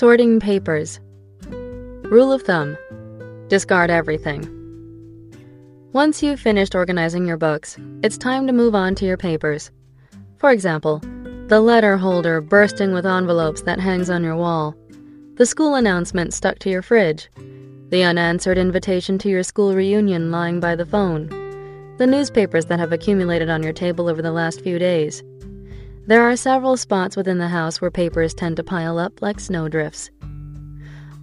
Sorting papers. Rule of thumb discard everything. Once you've finished organizing your books, it's time to move on to your papers. For example, the letter holder bursting with envelopes that hangs on your wall, the school announcement stuck to your fridge, the unanswered invitation to your school reunion lying by the phone, the newspapers that have accumulated on your table over the last few days. There are several spots within the house where papers tend to pile up like snowdrifts.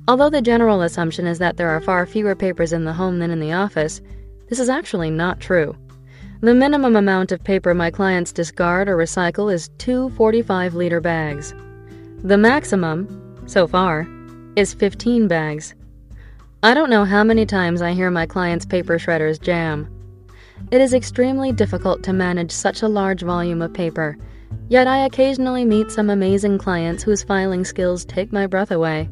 Although the general assumption is that there are far fewer papers in the home than in the office, this is actually not true. The minimum amount of paper my clients discard or recycle is two 45 liter bags. The maximum, so far, is 15 bags. I don't know how many times I hear my clients' paper shredders jam. It is extremely difficult to manage such a large volume of paper, yet I occasionally meet some amazing clients whose filing skills take my breath away.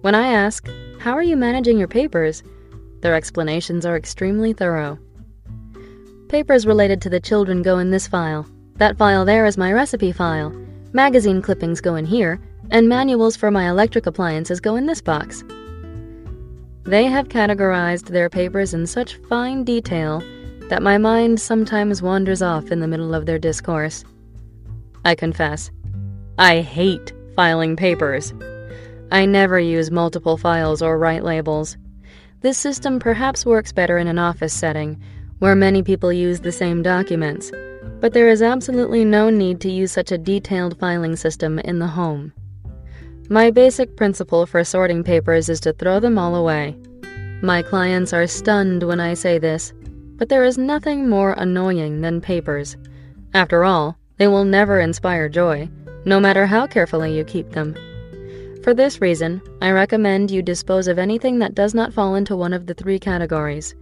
When I ask, How are you managing your papers? their explanations are extremely thorough. Papers related to the children go in this file. That file there is my recipe file. Magazine clippings go in here, and manuals for my electric appliances go in this box. They have categorized their papers in such fine detail that my mind sometimes wanders off in the middle of their discourse. I confess, I hate filing papers. I never use multiple files or write labels. This system perhaps works better in an office setting where many people use the same documents, but there is absolutely no need to use such a detailed filing system in the home. My basic principle for sorting papers is to throw them all away. My clients are stunned when I say this, but there is nothing more annoying than papers. After all, they will never inspire joy, no matter how carefully you keep them. For this reason, I recommend you dispose of anything that does not fall into one of the three categories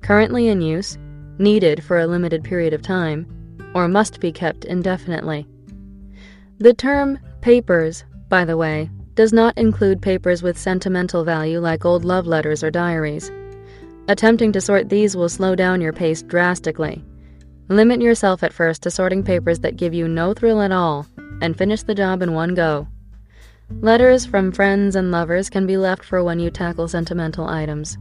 currently in use, needed for a limited period of time, or must be kept indefinitely. The term papers, by the way, does not include papers with sentimental value like old love letters or diaries. Attempting to sort these will slow down your pace drastically. Limit yourself at first to sorting papers that give you no thrill at all, and finish the job in one go. Letters from friends and lovers can be left for when you tackle sentimental items.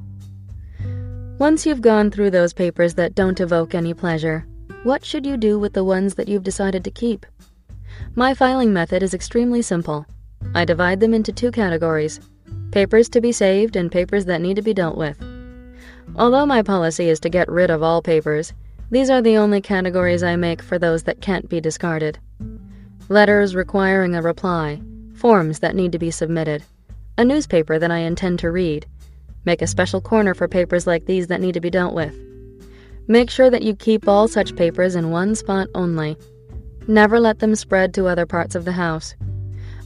Once you've gone through those papers that don't evoke any pleasure, what should you do with the ones that you've decided to keep? My filing method is extremely simple. I divide them into two categories papers to be saved and papers that need to be dealt with. Although my policy is to get rid of all papers, these are the only categories I make for those that can't be discarded. Letters requiring a reply, forms that need to be submitted, a newspaper that I intend to read, Make a special corner for papers like these that need to be dealt with. Make sure that you keep all such papers in one spot only. Never let them spread to other parts of the house.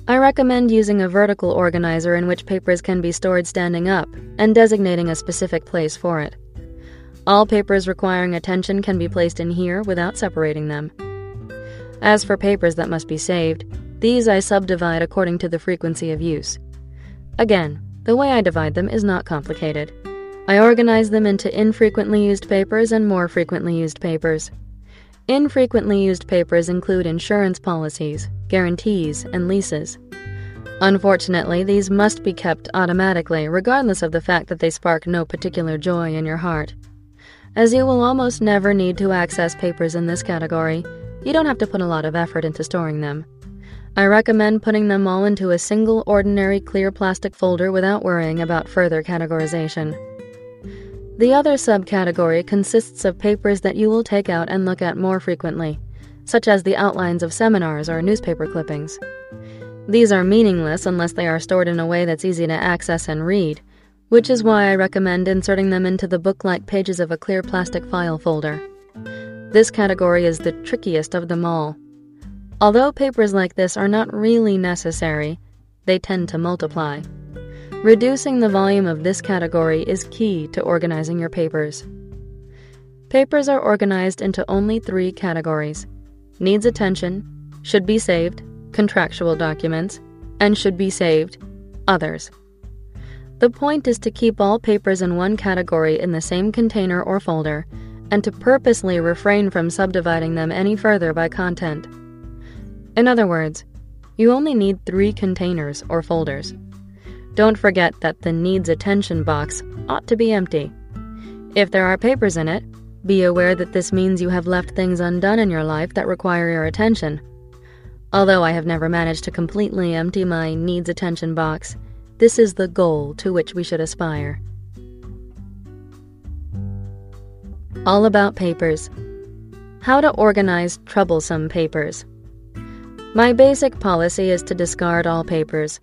I recommend using a vertical organizer in which papers can be stored standing up and designating a specific place for it. All papers requiring attention can be placed in here without separating them. As for papers that must be saved, these I subdivide according to the frequency of use. Again, the way I divide them is not complicated. I organize them into infrequently used papers and more frequently used papers. Infrequently used papers include insurance policies, guarantees, and leases. Unfortunately, these must be kept automatically, regardless of the fact that they spark no particular joy in your heart. As you will almost never need to access papers in this category, you don't have to put a lot of effort into storing them. I recommend putting them all into a single ordinary clear plastic folder without worrying about further categorization. The other subcategory consists of papers that you will take out and look at more frequently, such as the outlines of seminars or newspaper clippings. These are meaningless unless they are stored in a way that's easy to access and read, which is why I recommend inserting them into the book like pages of a clear plastic file folder. This category is the trickiest of them all Although papers like this are not really necessary, they tend to multiply. Reducing the volume of this category is key to organizing your papers. Papers are organized into only three categories needs attention, should be saved, contractual documents, and should be saved, others. The point is to keep all papers in one category in the same container or folder, and to purposely refrain from subdividing them any further by content. In other words, you only need three containers or folders Don't forget that the needs attention box ought to be empty. If there are papers in it, be aware that this means you have left things undone in your life that require your attention. Although I have never managed to completely empty my needs attention box, this is the goal to which we should aspire. All about papers. How to organize troublesome papers. My basic policy is to discard all papers,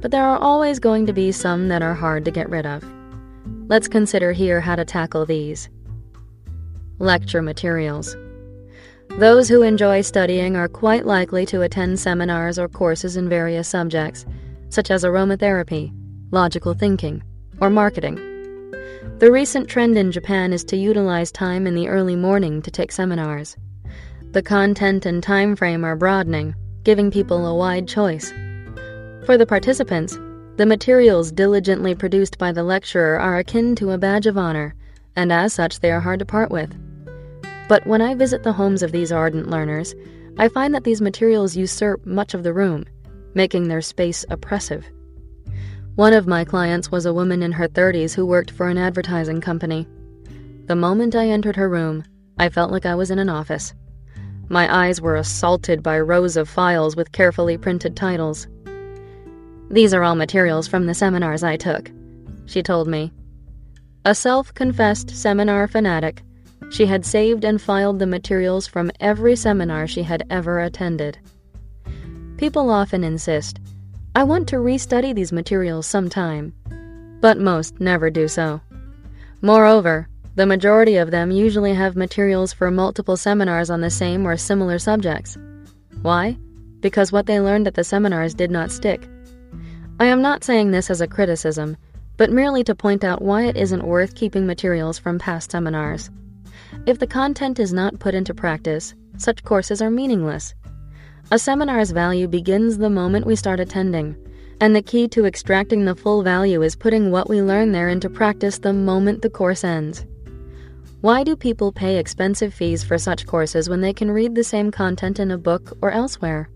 but there are always going to be some that are hard to get rid of. Let's consider here how to tackle these. Lecture materials. Those who enjoy studying are quite likely to attend seminars or courses in various subjects, such as aromatherapy, logical thinking, or marketing. The recent trend in Japan is to utilize time in the early morning to take seminars. The content and time frame are broadening, giving people a wide choice. For the participants, the materials diligently produced by the lecturer are akin to a badge of honor, and as such they are hard to part with. But when I visit the homes of these ardent learners, I find that these materials usurp much of the room, making their space oppressive. One of my clients was a woman in her 30s who worked for an advertising company. The moment I entered her room, I felt like I was in an office. My eyes were assaulted by rows of files with carefully printed titles. These are all materials from the seminars I took, she told me. A self confessed seminar fanatic, she had saved and filed the materials from every seminar she had ever attended. People often insist, I want to restudy these materials sometime, but most never do so. Moreover, the majority of them usually have materials for multiple seminars on the same or similar subjects. Why? Because what they learned at the seminars did not stick. I am not saying this as a criticism, but merely to point out why it isn't worth keeping materials from past seminars. If the content is not put into practice, such courses are meaningless. A seminar's value begins the moment we start attending, and the key to extracting the full value is putting what we learn there into practice the moment the course ends. Why do people pay expensive fees for such courses when they can read the same content in a book or elsewhere?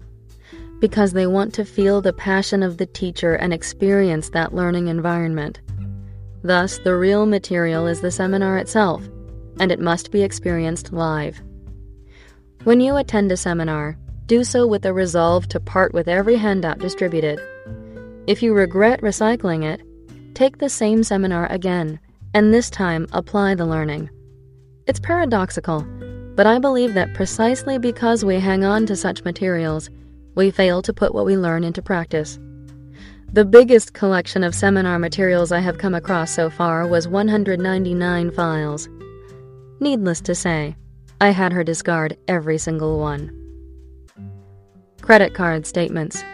Because they want to feel the passion of the teacher and experience that learning environment. Thus, the real material is the seminar itself, and it must be experienced live. When you attend a seminar, do so with a resolve to part with every handout distributed. If you regret recycling it, take the same seminar again, and this time apply the learning. It's paradoxical, but I believe that precisely because we hang on to such materials, we fail to put what we learn into practice. The biggest collection of seminar materials I have come across so far was 199 files. Needless to say, I had her discard every single one. Credit card statements.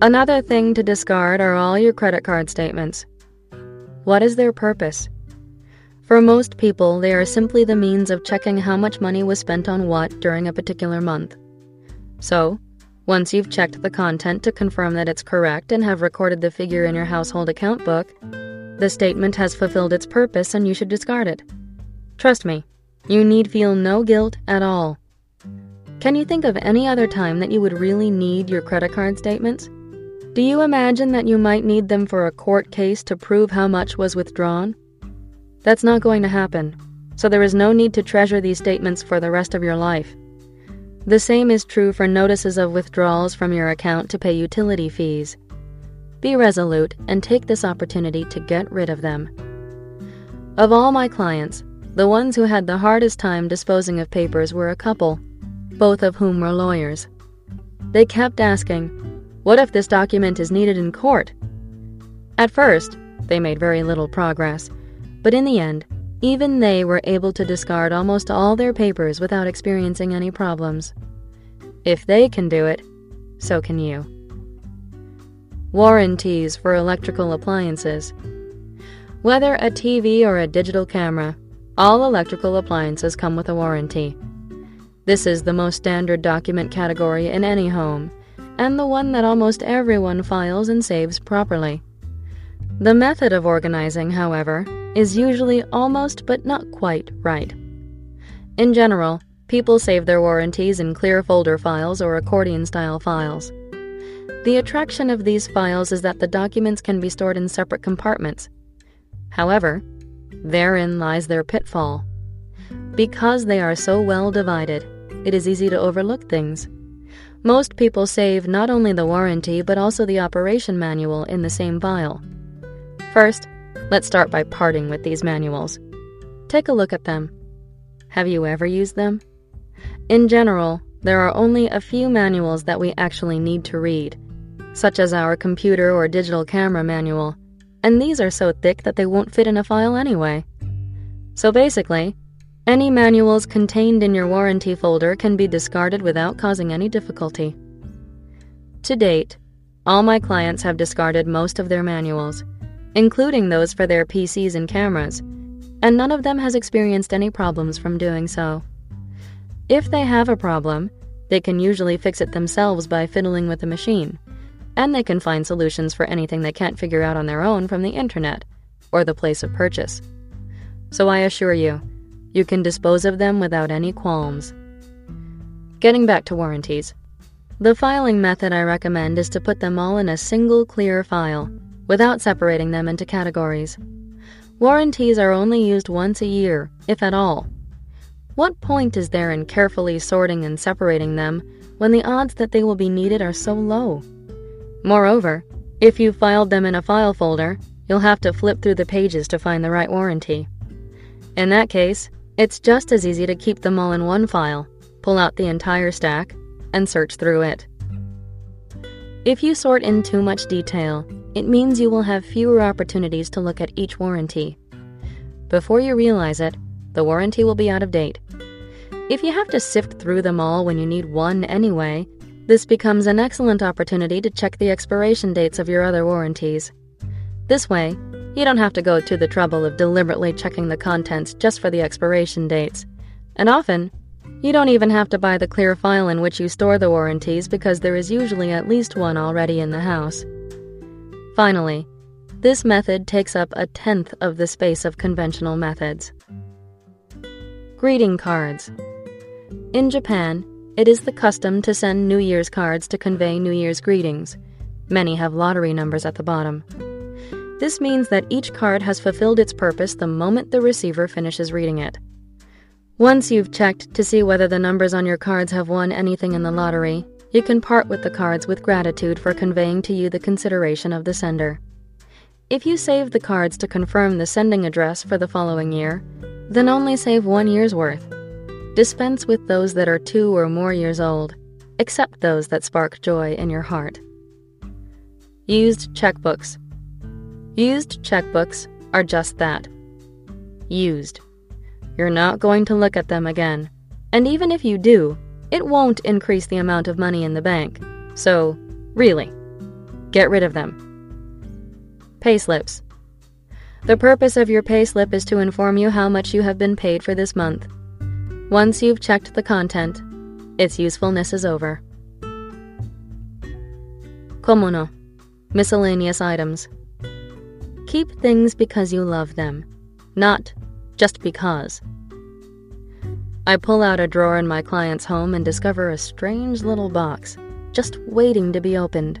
Another thing to discard are all your credit card statements. What is their purpose? For most people, they are simply the means of checking how much money was spent on what during a particular month. So, once you've checked the content to confirm that it's correct and have recorded the figure in your household account book, the statement has fulfilled its purpose and you should discard it. Trust me, you need feel no guilt at all. Can you think of any other time that you would really need your credit card statements? Do you imagine that you might need them for a court case to prove how much was withdrawn? That's not going to happen, so there is no need to treasure these statements for the rest of your life. The same is true for notices of withdrawals from your account to pay utility fees. Be resolute and take this opportunity to get rid of them. Of all my clients, the ones who had the hardest time disposing of papers were a couple, both of whom were lawyers. They kept asking, What if this document is needed in court? At first, they made very little progress, but in the end, even they were able to discard almost all their papers without experiencing any problems. If they can do it, so can you. Warranties for electrical appliances. Whether a TV or a digital camera, all electrical appliances come with a warranty. This is the most standard document category in any home, and the one that almost everyone files and saves properly. The method of organizing, however, is usually almost but not quite right. In general, people save their warranties in clear folder files or accordion style files. The attraction of these files is that the documents can be stored in separate compartments. However, therein lies their pitfall. Because they are so well divided, it is easy to overlook things. Most people save not only the warranty but also the operation manual in the same file. First, let's start by parting with these manuals. Take a look at them. Have you ever used them? In general, there are only a few manuals that we actually need to read, such as our computer or digital camera manual, and these are so thick that they won't fit in a file anyway. So basically, any manuals contained in your warranty folder can be discarded without causing any difficulty. To date, all my clients have discarded most of their manuals, including those for their PCs and cameras, and none of them has experienced any problems from doing so. If they have a problem, they can usually fix it themselves by fiddling with the machine, and they can find solutions for anything they can't figure out on their own from the internet or the place of purchase. So I assure you, you can dispose of them without any qualms. Getting back to warranties. The filing method I recommend is to put them all in a single clear file, without separating them into categories. Warranties are only used once a year, if at all. What point is there in carefully sorting and separating them when the odds that they will be needed are so low? Moreover, if you filed them in a file folder, you'll have to flip through the pages to find the right warranty. In that case, it's just as easy to keep them all in one file, pull out the entire stack, and search through it. If you sort in too much detail, it means you will have fewer opportunities to look at each warranty. Before you realize it, the warranty will be out of date. If you have to sift through them all when you need one anyway, this becomes an excellent opportunity to check the expiration dates of your other warranties. This way, you don't have to go to the trouble of deliberately checking the contents just for the expiration dates. And often, you don't even have to buy the clear file in which you store the warranties because there is usually at least one already in the house. Finally, this method takes up a tenth of the space of conventional methods. Greeting cards. In Japan, it is the custom to send New Year's cards to convey New Year's greetings. Many have lottery numbers at the bottom. This means that each card has fulfilled its purpose the moment the receiver finishes reading it. Once you've checked to see whether the numbers on your cards have won anything in the lottery, you can part with the cards with gratitude for conveying to you the consideration of the sender. If you save the cards to confirm the sending address for the following year, then only save one year's worth. Dispense with those that are two or more years old, except those that spark joy in your heart. Used checkbooks. Used checkbooks are just that used. You're not going to look at them again. And even if you do, it won't increase the amount of money in the bank. So, really, get rid of them. Payslips. The purpose of your payslip is to inform you how much you have been paid for this month. Once you've checked the content, its usefulness is over. Komono. Miscellaneous items. Keep things because you love them, not just because. I pull out a drawer in my client's home and discover a strange little box, just waiting to be opened,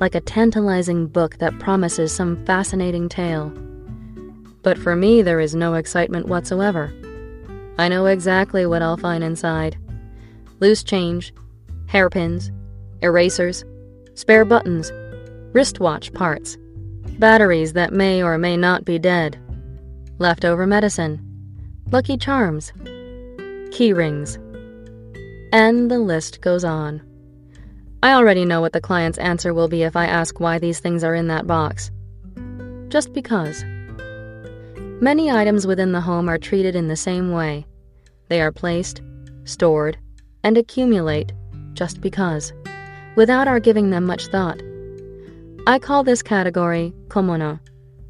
like a tantalizing book that promises some fascinating tale. But for me, there is no excitement whatsoever. I know exactly what I'll find inside loose change, hairpins, erasers, spare buttons, wristwatch parts batteries that may or may not be dead, leftover medicine, lucky charms, key rings, and the list goes on. I already know what the client's answer will be if I ask why these things are in that box. Just because. Many items within the home are treated in the same way. They are placed, stored, and accumulate just because, without our giving them much thought. I call this category komono,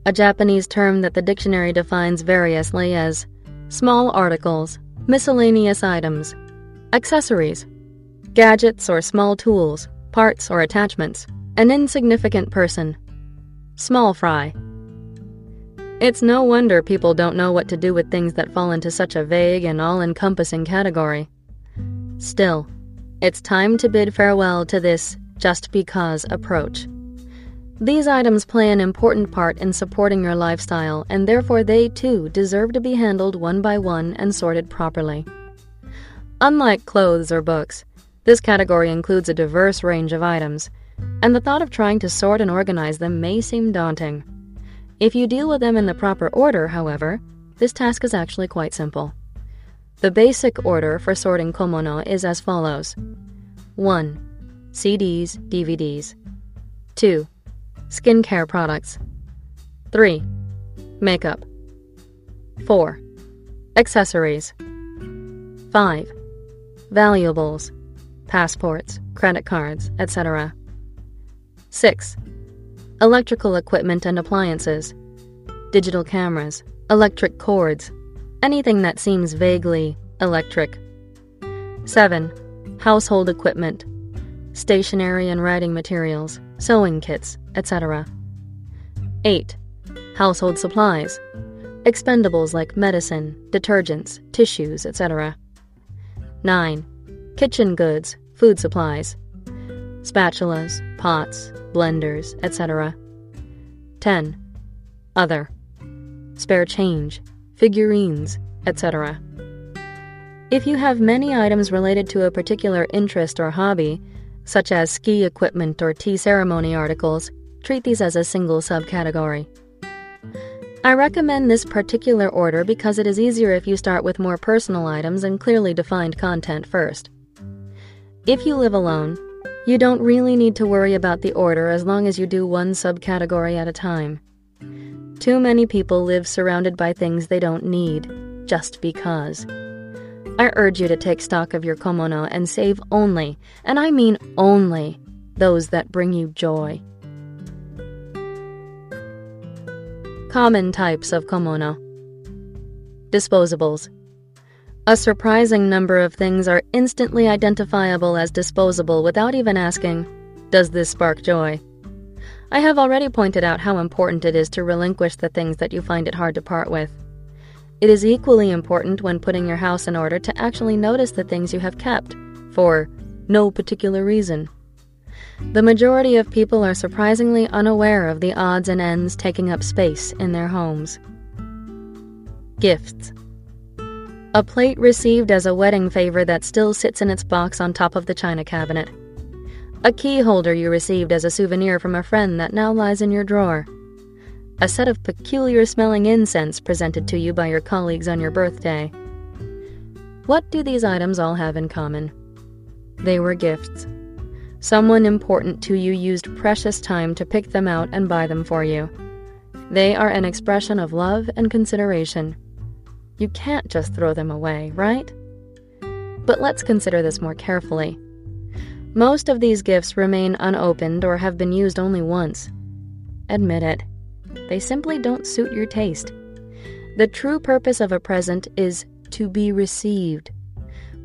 a Japanese term that the dictionary defines variously as small articles, miscellaneous items, accessories, gadgets or small tools, parts or attachments, an insignificant person, small fry. It's no wonder people don't know what to do with things that fall into such a vague and all encompassing category. Still, it's time to bid farewell to this just because approach. These items play an important part in supporting your lifestyle, and therefore they too deserve to be handled one by one and sorted properly. Unlike clothes or books, this category includes a diverse range of items, and the thought of trying to sort and organize them may seem daunting. If you deal with them in the proper order, however, this task is actually quite simple. The basic order for sorting komono is as follows 1. CDs, DVDs. 2 skincare products. 3. Makeup. 4. Accessories. 5. Valuables, passports, credit cards, etc. 6. Electrical equipment and appliances, digital cameras, electric cords, anything that seems vaguely electric. 7. Household equipment, stationery and writing materials, sewing kits, etc. 8. Household supplies, expendables like medicine, detergents, tissues, etc. 9. Kitchen goods, food supplies, spatulas, pots, blenders, etc. 10. Other. Spare change, figurines, etc. If you have many items related to a particular interest or hobby, such as ski equipment or tea ceremony articles, treat these as a single subcategory. I recommend this particular order because it is easier if you start with more personal items and clearly defined content first. If you live alone, you don't really need to worry about the order as long as you do one subcategory at a time. Too many people live surrounded by things they don't need, just because. I urge you to take stock of your komono and save only, and I mean only, those that bring you joy. Common types of komono Disposables. A surprising number of things are instantly identifiable as disposable without even asking, Does this spark joy? I have already pointed out how important it is to relinquish the things that you find it hard to part with. It is equally important when putting your house in order to actually notice the things you have kept, for no particular reason. The majority of people are surprisingly unaware of the odds and ends taking up space in their homes. Gifts A plate received as a wedding favor that still sits in its box on top of the china cabinet. A key holder you received as a souvenir from a friend that now lies in your drawer a set of peculiar smelling incense presented to you by your colleagues on your birthday. What do these items all have in common? They were gifts. Someone important to you used precious time to pick them out and buy them for you. They are an expression of love and consideration. You can't just throw them away, right? But let's consider this more carefully. Most of these gifts remain unopened or have been used only once. Admit it. They simply don't suit your taste. The true purpose of a present is to be received.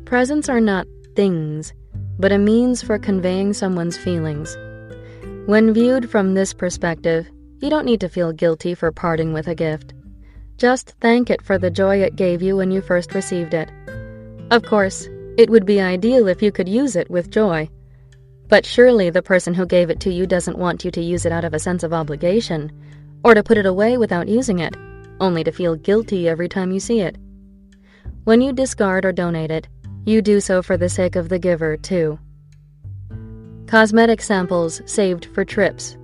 Presents are not things, but a means for conveying someone's feelings. When viewed from this perspective, you don't need to feel guilty for parting with a gift. Just thank it for the joy it gave you when you first received it. Of course, it would be ideal if you could use it with joy. But surely the person who gave it to you doesn't want you to use it out of a sense of obligation or to put it away without using it, only to feel guilty every time you see it. When you discard or donate it, you do so for the sake of the giver, too. Cosmetic samples saved for trips.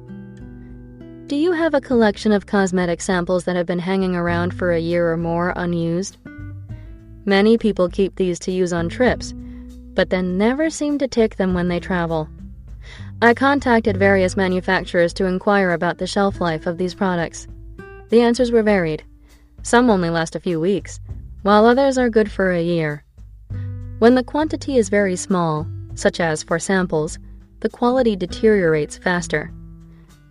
Do you have a collection of cosmetic samples that have been hanging around for a year or more unused? Many people keep these to use on trips, but then never seem to take them when they travel. I contacted various manufacturers to inquire about the shelf life of these products. The answers were varied. Some only last a few weeks, while others are good for a year. When the quantity is very small, such as for samples, the quality deteriorates faster.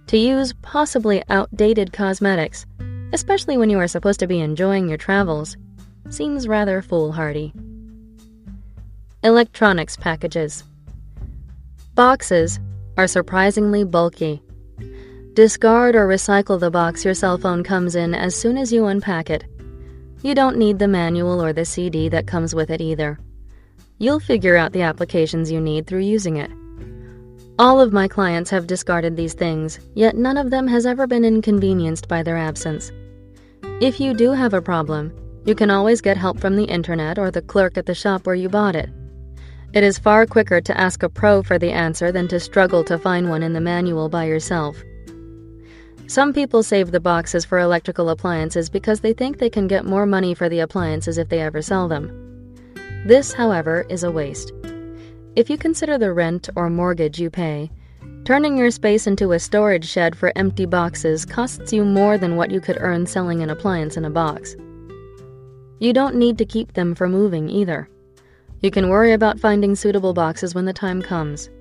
To use possibly outdated cosmetics, especially when you are supposed to be enjoying your travels, seems rather foolhardy. Electronics packages. Boxes are surprisingly bulky. Discard or recycle the box your cell phone comes in as soon as you unpack it. You don't need the manual or the CD that comes with it either. You'll figure out the applications you need through using it. All of my clients have discarded these things, yet none of them has ever been inconvenienced by their absence. If you do have a problem, you can always get help from the internet or the clerk at the shop where you bought it. It is far quicker to ask a pro for the answer than to struggle to find one in the manual by yourself. Some people save the boxes for electrical appliances because they think they can get more money for the appliances if they ever sell them. This, however, is a waste. If you consider the rent or mortgage you pay, turning your space into a storage shed for empty boxes costs you more than what you could earn selling an appliance in a box. You don't need to keep them for moving either. You can worry about finding suitable boxes when the time comes.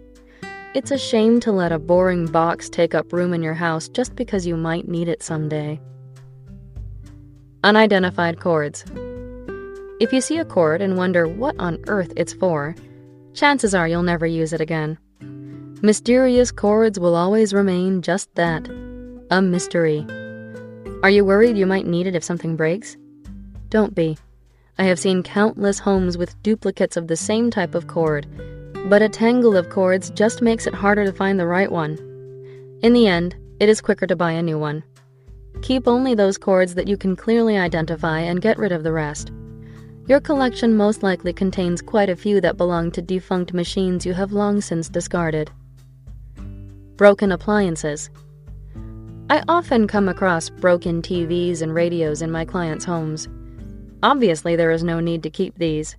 It's a shame to let a boring box take up room in your house just because you might need it someday. Unidentified cords. If you see a cord and wonder what on earth it's for, chances are you'll never use it again. Mysterious cords will always remain just that a mystery. Are you worried you might need it if something breaks? Don't be. I have seen countless homes with duplicates of the same type of cord, but a tangle of cords just makes it harder to find the right one. In the end, it is quicker to buy a new one. Keep only those cords that you can clearly identify and get rid of the rest. Your collection most likely contains quite a few that belong to defunct machines you have long since discarded. Broken appliances. I often come across broken TVs and radios in my clients' homes. Obviously, there is no need to keep these.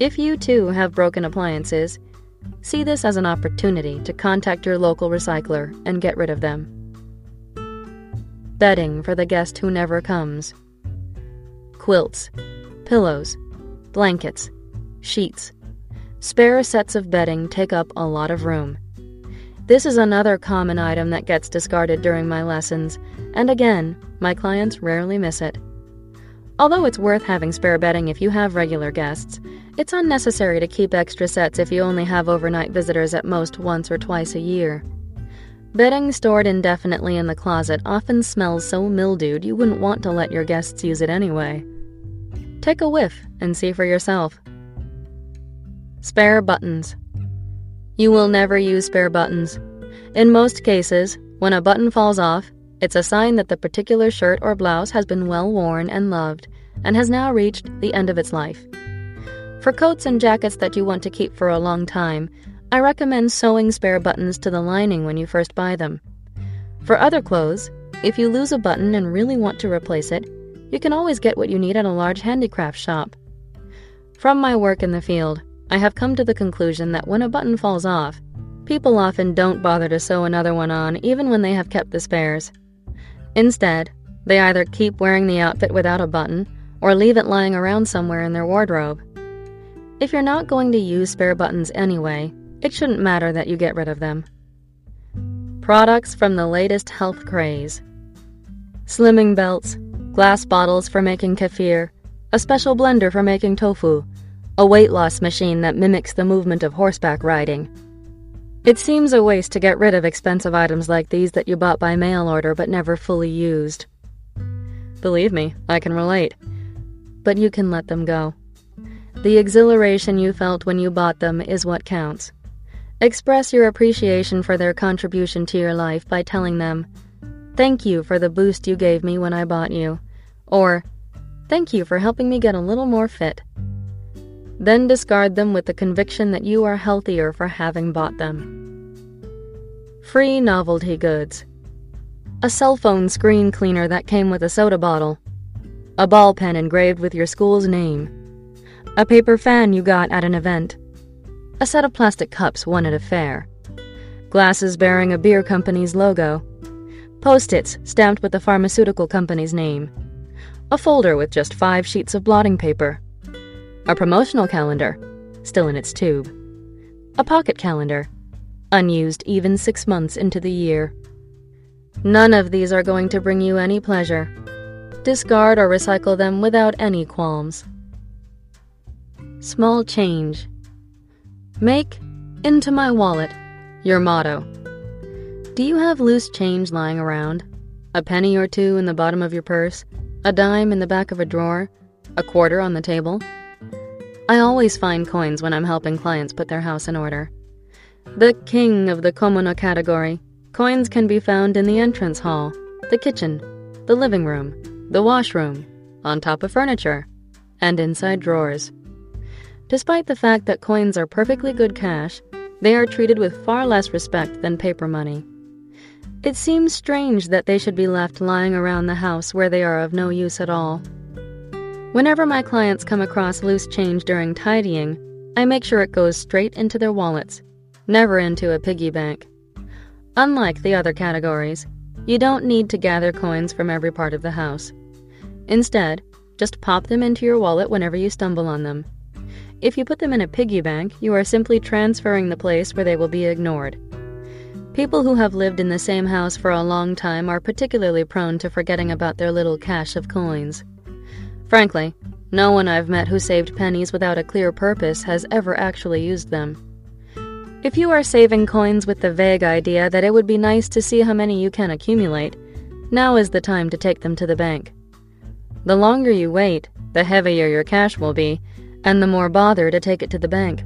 If you too have broken appliances, see this as an opportunity to contact your local recycler and get rid of them. Bedding for the guest who never comes. Quilts pillows, blankets, sheets. Spare sets of bedding take up a lot of room. This is another common item that gets discarded during my lessons, and again, my clients rarely miss it. Although it's worth having spare bedding if you have regular guests, it's unnecessary to keep extra sets if you only have overnight visitors at most once or twice a year. Bedding stored indefinitely in the closet often smells so mildewed you wouldn't want to let your guests use it anyway. Take a whiff and see for yourself. Spare buttons. You will never use spare buttons. In most cases, when a button falls off, it's a sign that the particular shirt or blouse has been well worn and loved and has now reached the end of its life. For coats and jackets that you want to keep for a long time, I recommend sewing spare buttons to the lining when you first buy them. For other clothes, if you lose a button and really want to replace it, you can always get what you need at a large handicraft shop. From my work in the field, I have come to the conclusion that when a button falls off, people often don't bother to sew another one on even when they have kept the spares. Instead, they either keep wearing the outfit without a button or leave it lying around somewhere in their wardrobe. If you're not going to use spare buttons anyway, it shouldn't matter that you get rid of them. Products from the latest health craze Slimming belts, glass bottles for making kefir, a special blender for making tofu, a weight loss machine that mimics the movement of horseback riding. It seems a waste to get rid of expensive items like these that you bought by mail order but never fully used. Believe me, I can relate. But you can let them go. The exhilaration you felt when you bought them is what counts. Express your appreciation for their contribution to your life by telling them, Thank you for the boost you gave me when I bought you. Or, Thank you for helping me get a little more fit. Then discard them with the conviction that you are healthier for having bought them. Free novelty goods. A cell phone screen cleaner that came with a soda bottle. A ball pen engraved with your school's name. A paper fan you got at an event. A set of plastic cups won at a fair. Glasses bearing a beer company's logo post its stamped with the pharmaceutical company's name, a folder with just five sheets of blotting paper, a promotional calendar, still in its tube, a pocket calendar, unused even six months into the year. None of these are going to bring you any pleasure. Discard or recycle them without any qualms. Small change. Make into my wallet your motto. Do you have loose change lying around? A penny or two in the bottom of your purse? A dime in the back of a drawer? A quarter on the table? I always find coins when I'm helping clients put their house in order. The king of the Komono category, coins can be found in the entrance hall, the kitchen, the living room, the washroom, on top of furniture, and inside drawers. Despite the fact that coins are perfectly good cash, they are treated with far less respect than paper money. It seems strange that they should be left lying around the house where they are of no use at all. Whenever my clients come across loose change during tidying, I make sure it goes straight into their wallets, never into a piggy bank. Unlike the other categories, you don't need to gather coins from every part of the house. Instead, just pop them into your wallet whenever you stumble on them. If you put them in a piggy bank, you are simply transferring the place where they will be ignored. People who have lived in the same house for a long time are particularly prone to forgetting about their little cache of coins. Frankly, no one I've met who saved pennies without a clear purpose has ever actually used them. If you are saving coins with the vague idea that it would be nice to see how many you can accumulate, now is the time to take them to the bank. The longer you wait, the heavier your cash will be, and the more bother to take it to the bank.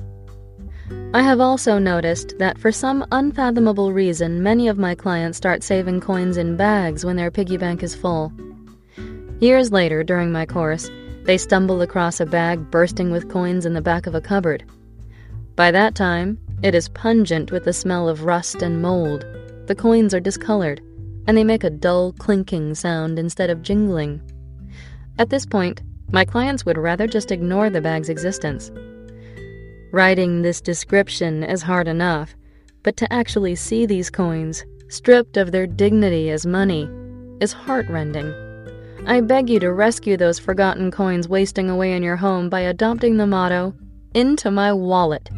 I have also noticed that for some unfathomable reason, many of my clients start saving coins in bags when their piggy bank is full. Years later, during my course, they stumble across a bag bursting with coins in the back of a cupboard. By that time, it is pungent with the smell of rust and mold. The coins are discolored, and they make a dull clinking sound instead of jingling. At this point, my clients would rather just ignore the bag's existence. Writing this description is hard enough, but to actually see these coins, stripped of their dignity as money, is heartrending. I beg you to rescue those forgotten coins wasting away in your home by adopting the motto, Into my wallet.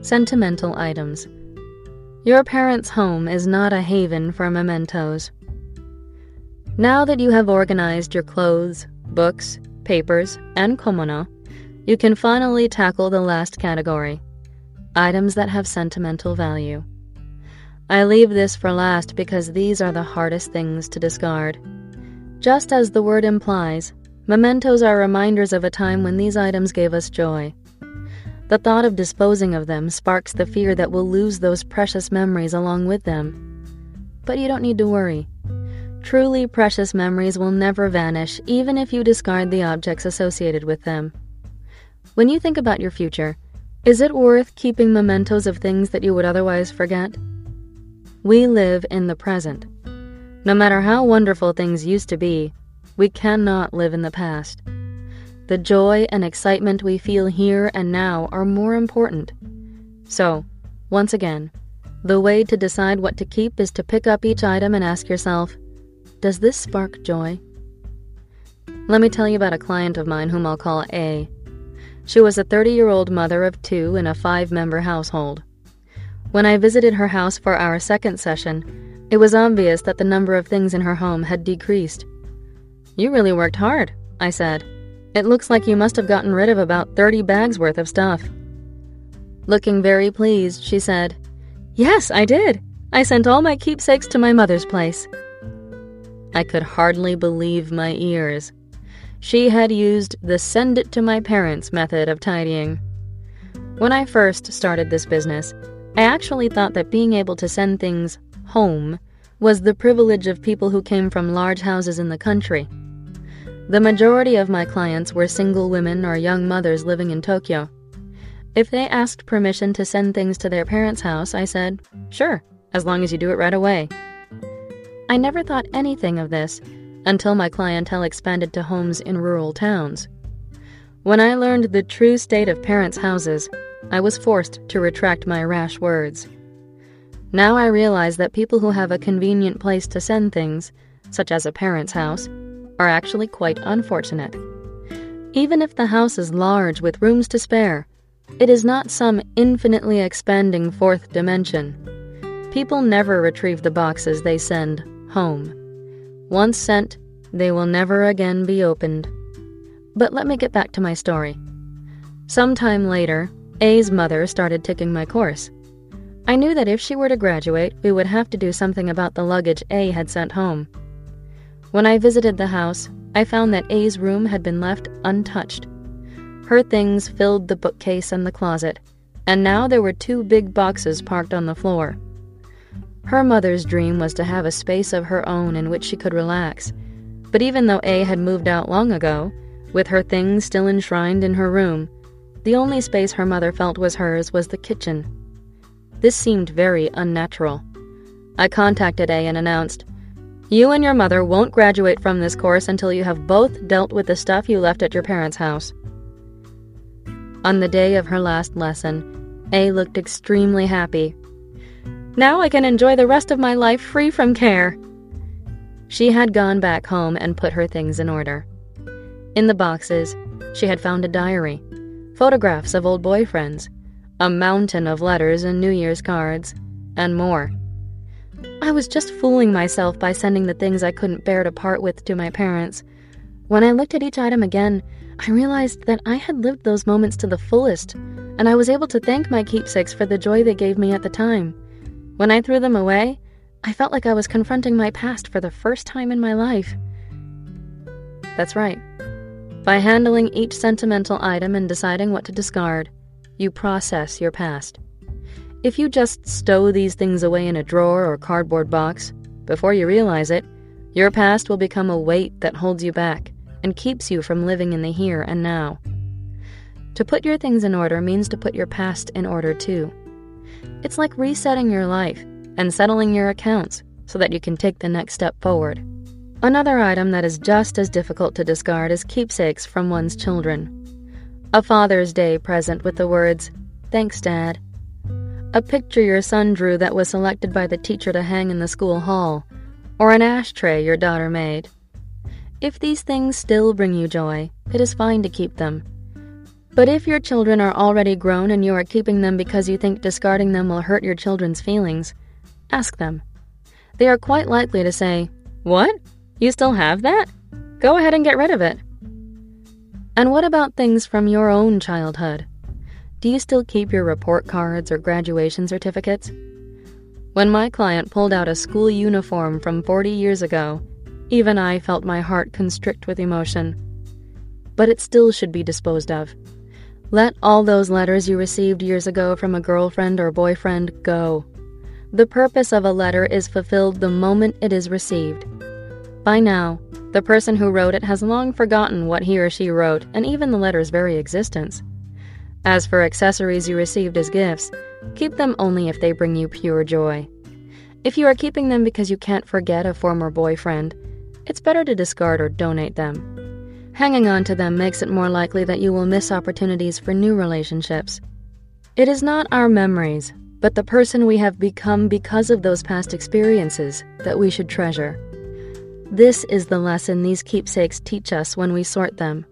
Sentimental items. Your parents' home is not a haven for mementos. Now that you have organized your clothes, books, papers, and komono, you can finally tackle the last category items that have sentimental value. I leave this for last because these are the hardest things to discard. Just as the word implies, mementos are reminders of a time when these items gave us joy. The thought of disposing of them sparks the fear that we'll lose those precious memories along with them. But you don't need to worry. Truly precious memories will never vanish, even if you discard the objects associated with them. When you think about your future, is it worth keeping mementos of things that you would otherwise forget? We live in the present. No matter how wonderful things used to be, we cannot live in the past. The joy and excitement we feel here and now are more important. So, once again, the way to decide what to keep is to pick up each item and ask yourself, does this spark joy? Let me tell you about a client of mine whom I'll call A. She was a 30 year old mother of two in a five member household. When I visited her house for our second session, it was obvious that the number of things in her home had decreased. You really worked hard, I said. It looks like you must have gotten rid of about 30 bags worth of stuff. Looking very pleased, she said, Yes, I did. I sent all my keepsakes to my mother's place. I could hardly believe my ears. She had used the send it to my parents method of tidying. When I first started this business, I actually thought that being able to send things home was the privilege of people who came from large houses in the country. The majority of my clients were single women or young mothers living in Tokyo. If they asked permission to send things to their parents' house, I said, sure, as long as you do it right away. I never thought anything of this until my clientele expanded to homes in rural towns. When I learned the true state of parents' houses, I was forced to retract my rash words. Now I realize that people who have a convenient place to send things, such as a parent's house, are actually quite unfortunate. Even if the house is large with rooms to spare, it is not some infinitely expanding fourth dimension. People never retrieve the boxes they send home. Once sent, they will never again be opened. But let me get back to my story. Sometime later, A's mother started taking my course. I knew that if she were to graduate, we would have to do something about the luggage A had sent home. When I visited the house, I found that A's room had been left untouched. Her things filled the bookcase and the closet, and now there were two big boxes parked on the floor. Her mother's dream was to have a space of her own in which she could relax. But even though A had moved out long ago, with her things still enshrined in her room, the only space her mother felt was hers was the kitchen. This seemed very unnatural. I contacted A and announced, You and your mother won't graduate from this course until you have both dealt with the stuff you left at your parents' house. On the day of her last lesson, A looked extremely happy now I can enjoy the rest of my life free from care. She had gone back home and put her things in order. In the boxes, she had found a diary, photographs of old boyfriends, a mountain of letters and New Year's cards, and more. I was just fooling myself by sending the things I couldn't bear to part with to my parents. When I looked at each item again, I realized that I had lived those moments to the fullest, and I was able to thank my keepsakes for the joy they gave me at the time. When I threw them away, I felt like I was confronting my past for the first time in my life. That's right. By handling each sentimental item and deciding what to discard, you process your past. If you just stow these things away in a drawer or cardboard box, before you realize it, your past will become a weight that holds you back and keeps you from living in the here and now. To put your things in order means to put your past in order too. It's like resetting your life and settling your accounts so that you can take the next step forward. Another item that is just as difficult to discard is keepsakes from one's children. A Father's Day present with the words, Thanks, Dad. A picture your son drew that was selected by the teacher to hang in the school hall, or an ashtray your daughter made. If these things still bring you joy, it is fine to keep them but if your children are already grown and you are keeping them because you think discarding them will hurt your children's feelings, ask them. They are quite likely to say, What? You still have that? Go ahead and get rid of it. And what about things from your own childhood? Do you still keep your report cards or graduation certificates? When my client pulled out a school uniform from 40 years ago, even I felt my heart constrict with emotion. But it still should be disposed of. Let all those letters you received years ago from a girlfriend or boyfriend go. The purpose of a letter is fulfilled the moment it is received. By now, the person who wrote it has long forgotten what he or she wrote and even the letter's very existence. As for accessories you received as gifts, keep them only if they bring you pure joy. If you are keeping them because you can't forget a former boyfriend, it's better to discard or donate them. Hanging on to them makes it more likely that you will miss opportunities for new relationships. It is not our memories, but the person we have become because of those past experiences that we should treasure. This is the lesson these keepsakes teach us when we sort them.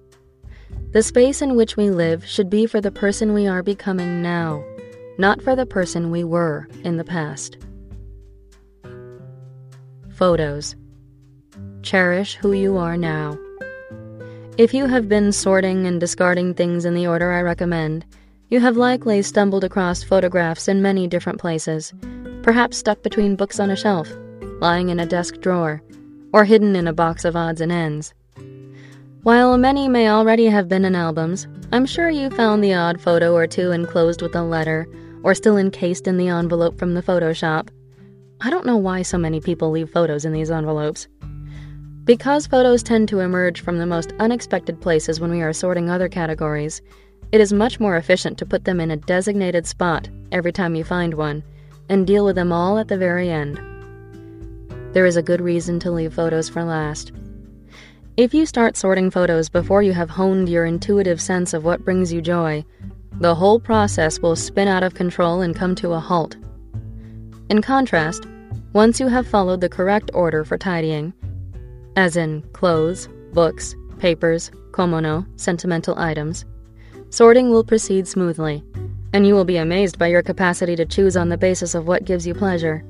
The space in which we live should be for the person we are becoming now, not for the person we were in the past. Photos. Cherish who you are now. If you have been sorting and discarding things in the order I recommend, you have likely stumbled across photographs in many different places, perhaps stuck between books on a shelf, lying in a desk drawer, or hidden in a box of odds and ends. While many may already have been in albums, I'm sure you found the odd photo or two enclosed with a letter, or still encased in the envelope from the photo shop. I don't know why so many people leave photos in these envelopes. Because photos tend to emerge from the most unexpected places when we are sorting other categories, it is much more efficient to put them in a designated spot every time you find one and deal with them all at the very end. There is a good reason to leave photos for last. If you start sorting photos before you have honed your intuitive sense of what brings you joy, the whole process will spin out of control and come to a halt. In contrast, once you have followed the correct order for tidying, as in clothes, books, papers, komono, sentimental items. Sorting will proceed smoothly, and you will be amazed by your capacity to choose on the basis of what gives you pleasure.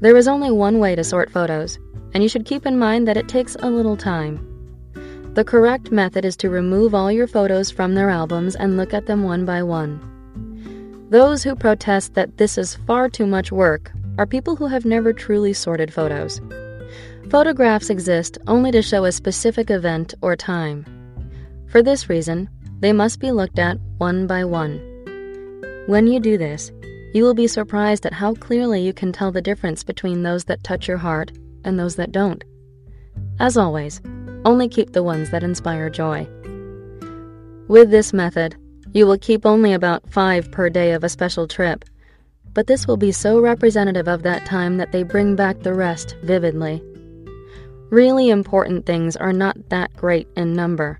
There is only one way to sort photos, and you should keep in mind that it takes a little time. The correct method is to remove all your photos from their albums and look at them one by one. Those who protest that this is far too much work are people who have never truly sorted photos. Photographs exist only to show a specific event or time. For this reason, they must be looked at one by one. When you do this, you will be surprised at how clearly you can tell the difference between those that touch your heart and those that don't. As always, only keep the ones that inspire joy. With this method, you will keep only about five per day of a special trip, but this will be so representative of that time that they bring back the rest vividly. Really important things are not that great in number.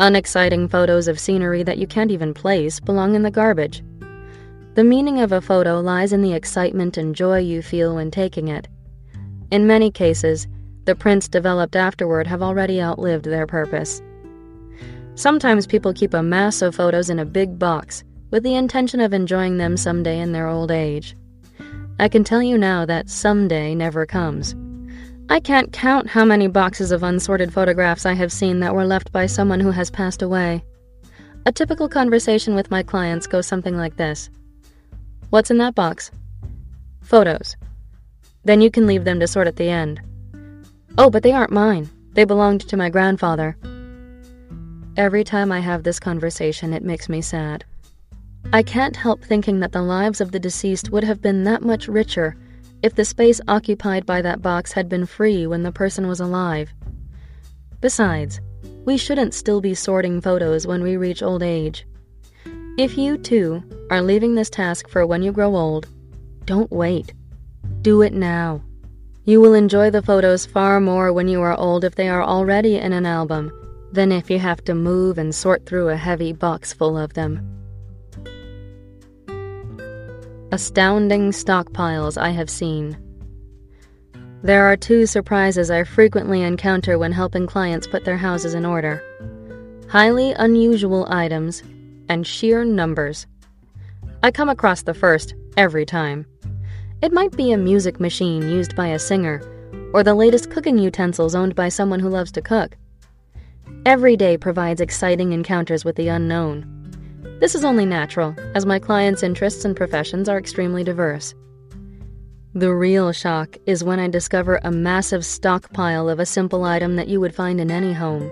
Unexciting photos of scenery that you can't even place belong in the garbage. The meaning of a photo lies in the excitement and joy you feel when taking it. In many cases, the prints developed afterward have already outlived their purpose. Sometimes people keep a mass of photos in a big box with the intention of enjoying them someday in their old age. I can tell you now that someday never comes. I can't count how many boxes of unsorted photographs I have seen that were left by someone who has passed away. A typical conversation with my clients goes something like this What's in that box? Photos. Then you can leave them to sort at the end. Oh, but they aren't mine. They belonged to my grandfather. Every time I have this conversation, it makes me sad. I can't help thinking that the lives of the deceased would have been that much richer if the space occupied by that box had been free when the person was alive. Besides, we shouldn't still be sorting photos when we reach old age. If you, too, are leaving this task for when you grow old, don't wait. Do it now. You will enjoy the photos far more when you are old if they are already in an album than if you have to move and sort through a heavy box full of them. Astounding stockpiles I have seen. There are two surprises I frequently encounter when helping clients put their houses in order highly unusual items and sheer numbers. I come across the first every time. It might be a music machine used by a singer, or the latest cooking utensils owned by someone who loves to cook. Every day provides exciting encounters with the unknown. This is only natural, as my clients' interests and professions are extremely diverse. The real shock is when I discover a massive stockpile of a simple item that you would find in any home.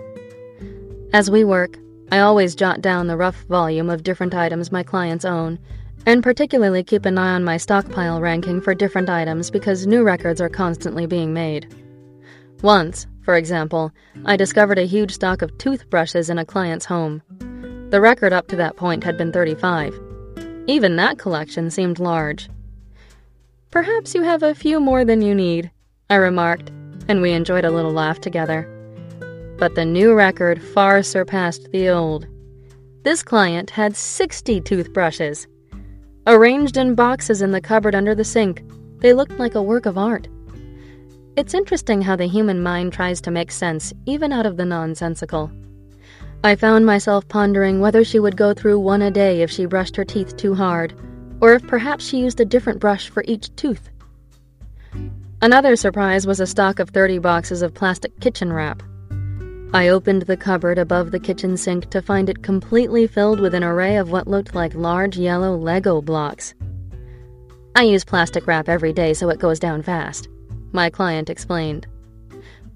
As we work, I always jot down the rough volume of different items my clients own, and particularly keep an eye on my stockpile ranking for different items because new records are constantly being made. Once, for example, I discovered a huge stock of toothbrushes in a client's home. The record up to that point had been 35. Even that collection seemed large. Perhaps you have a few more than you need, I remarked, and we enjoyed a little laugh together. But the new record far surpassed the old. This client had 60 toothbrushes. Arranged in boxes in the cupboard under the sink, they looked like a work of art. It's interesting how the human mind tries to make sense even out of the nonsensical. I found myself pondering whether she would go through one a day if she brushed her teeth too hard, or if perhaps she used a different brush for each tooth. Another surprise was a stock of 30 boxes of plastic kitchen wrap. I opened the cupboard above the kitchen sink to find it completely filled with an array of what looked like large yellow Lego blocks. I use plastic wrap every day so it goes down fast my client explained.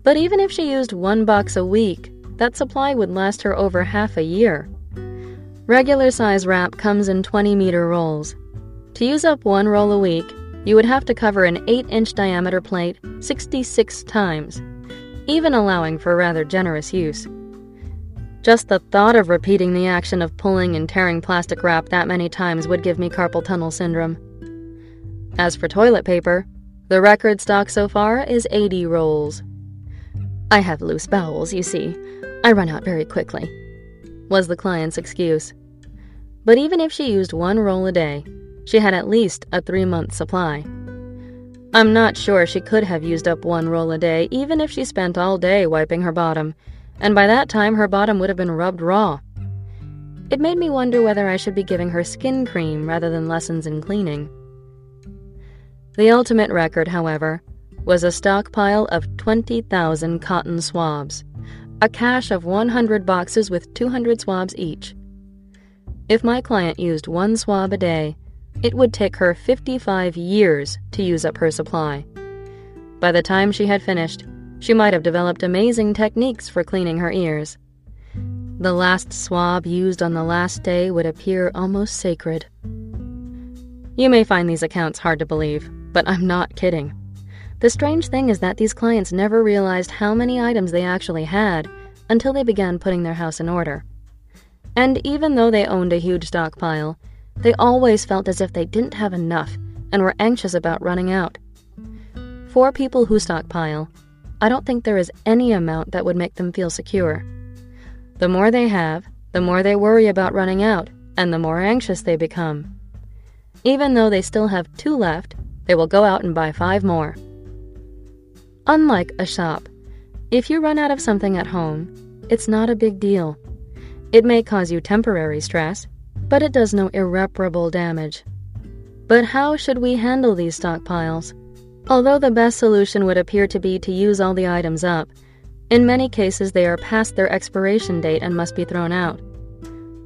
But even if she used one box a week, that supply would last her over half a year. Regular size wrap comes in 20 meter rolls. To use up one roll a week, you would have to cover an 8 inch diameter plate 66 times, even allowing for rather generous use. Just the thought of repeating the action of pulling and tearing plastic wrap that many times would give me carpal tunnel syndrome. As for toilet paper, the record stock so far is 80 rolls. I have loose bowels, you see. I run out very quickly, was the client's excuse. But even if she used one roll a day, she had at least a three month supply. I'm not sure she could have used up one roll a day, even if she spent all day wiping her bottom, and by that time her bottom would have been rubbed raw. It made me wonder whether I should be giving her skin cream rather than lessons in cleaning. The ultimate record, however, was a stockpile of 20,000 cotton swabs, a cache of 100 boxes with 200 swabs each. If my client used one swab a day, it would take her 55 years to use up her supply. By the time she had finished, she might have developed amazing techniques for cleaning her ears. the last swab used on the last day would appear almost sacred. You may find these accounts hard to believe, but I'm not kidding. The strange thing is that these clients never realized how many items they actually had until they began putting their house in order. And even though they owned a huge stockpile, they always felt as if they didn't have enough and were anxious about running out. For people who stockpile, I don't think there is any amount that would make them feel secure. The more they have, the more they worry about running out, and the more anxious they become. Even though they still have two left, they will go out and buy five more. Unlike a shop, if you run out of something at home, it's not a big deal. It may cause you temporary stress, but it does no irreparable damage. But how should we handle these stockpiles? Although the best solution would appear to be to use all the items up, in many cases they are past their expiration date and must be thrown out.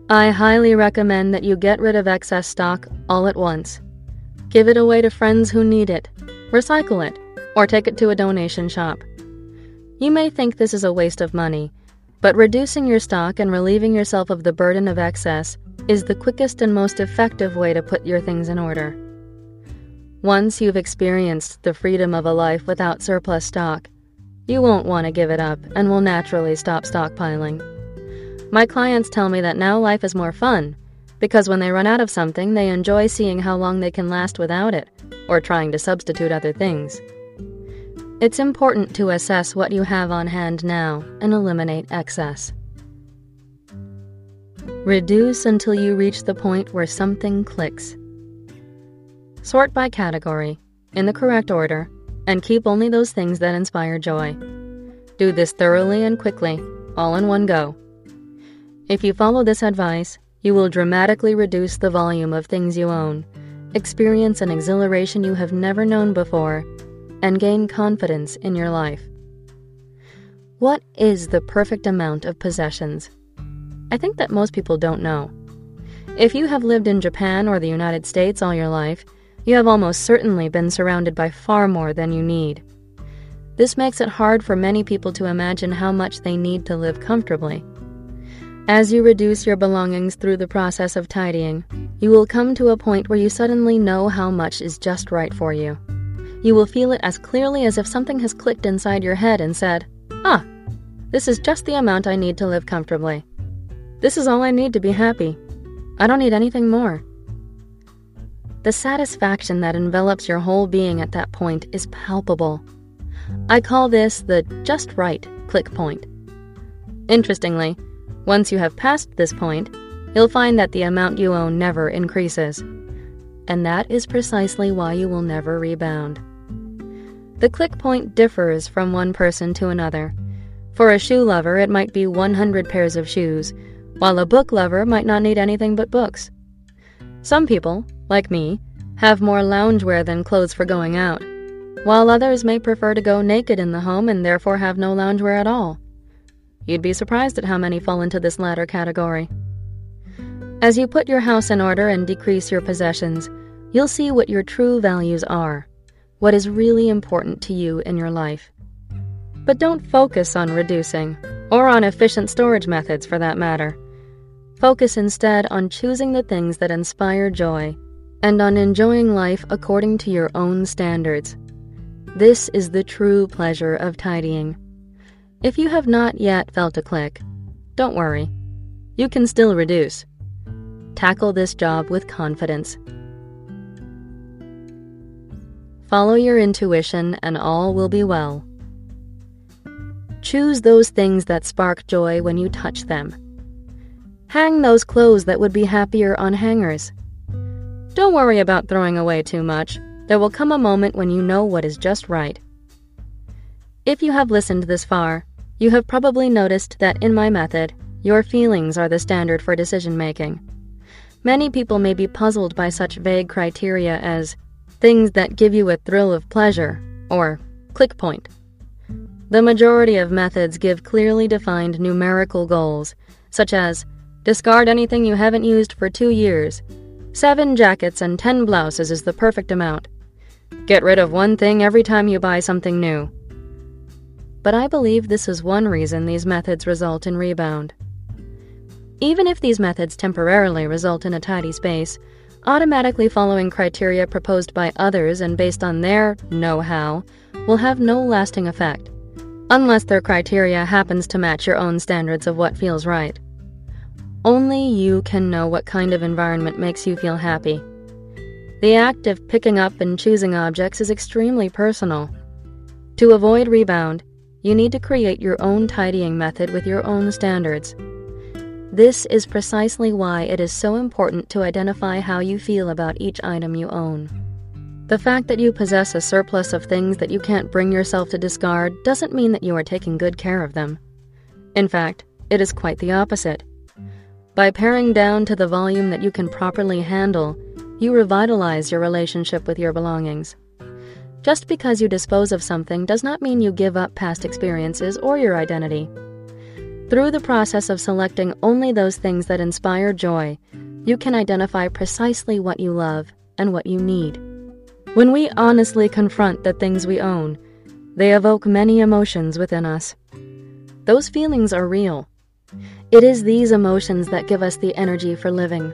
I highly recommend that you get rid of excess stock all at once. Give it away to friends who need it, recycle it, or take it to a donation shop. You may think this is a waste of money, but reducing your stock and relieving yourself of the burden of excess is the quickest and most effective way to put your things in order. Once you've experienced the freedom of a life without surplus stock, you won't want to give it up and will naturally stop stockpiling. My clients tell me that now life is more fun because when they run out of something, they enjoy seeing how long they can last without it or trying to substitute other things. It's important to assess what you have on hand now and eliminate excess. Reduce until you reach the point where something clicks. Sort by category, in the correct order, and keep only those things that inspire joy. Do this thoroughly and quickly, all in one go. If you follow this advice, you will dramatically reduce the volume of things you own, experience an exhilaration you have never known before, and gain confidence in your life. What is the perfect amount of possessions? I think that most people don't know. If you have lived in Japan or the United States all your life, you have almost certainly been surrounded by far more than you need. This makes it hard for many people to imagine how much they need to live comfortably. As you reduce your belongings through the process of tidying, you will come to a point where you suddenly know how much is just right for you you will feel it as clearly as if something has clicked inside your head and said, Ah, this is just the amount I need to live comfortably. This is all I need to be happy. I don't need anything more. The satisfaction that envelops your whole being at that point is palpable. I call this the just right click point. Interestingly, once you have passed this point, you'll find that the amount you own never increases and that is precisely why you will never rebound. The click point differs from one person to another. For a shoe lover, it might be 100 pairs of shoes, while a book lover might not need anything but books. Some people, like me, have more loungewear than clothes for going out, while others may prefer to go naked in the home and therefore have no loungewear at all. You'd be surprised at how many fall into this latter category. As you put your house in order and decrease your possessions, you'll see what your true values are, what is really important to you in your life. But don't focus on reducing, or on efficient storage methods for that matter. Focus instead on choosing the things that inspire joy and on enjoying life according to your own standards. This is the true pleasure of tidying. If you have not yet felt a click, don't worry. You can still reduce. Tackle this job with confidence. Follow your intuition, and all will be well. Choose those things that spark joy when you touch them. Hang those clothes that would be happier on hangers. Don't worry about throwing away too much. There will come a moment when you know what is just right. If you have listened this far, you have probably noticed that in my method, your feelings are the standard for decision making. Many people may be puzzled by such vague criteria as things that give you a thrill of pleasure, or click point. The majority of methods give clearly defined numerical goals, such as discard anything you haven't used for two years, seven jackets and ten blouses is the perfect amount, get rid of one thing every time you buy something new. But I believe this is one reason these methods result in rebound. Even if these methods temporarily result in a tidy space, automatically following criteria proposed by others and based on their know how will have no lasting effect, unless their criteria happens to match your own standards of what feels right. Only you can know what kind of environment makes you feel happy. The act of picking up and choosing objects is extremely personal. To avoid rebound, you need to create your own tidying method with your own standards. This is precisely why it is so important to identify how you feel about each item you own. The fact that you possess a surplus of things that you can't bring yourself to discard doesn't mean that you are taking good care of them. In fact, it is quite the opposite. By paring down to the volume that you can properly handle, you revitalize your relationship with your belongings. Just because you dispose of something does not mean you give up past experiences or your identity. Through the process of selecting only those things that inspire joy, you can identify precisely what you love and what you need. When we honestly confront the things we own, they evoke many emotions within us. Those feelings are real. It is these emotions that give us the energy for living.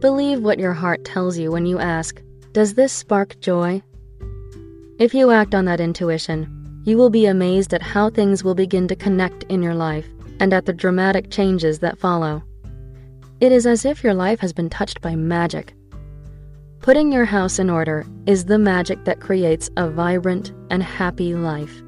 Believe what your heart tells you when you ask, Does this spark joy? If you act on that intuition, you will be amazed at how things will begin to connect in your life and at the dramatic changes that follow. It is as if your life has been touched by magic. Putting your house in order is the magic that creates a vibrant and happy life.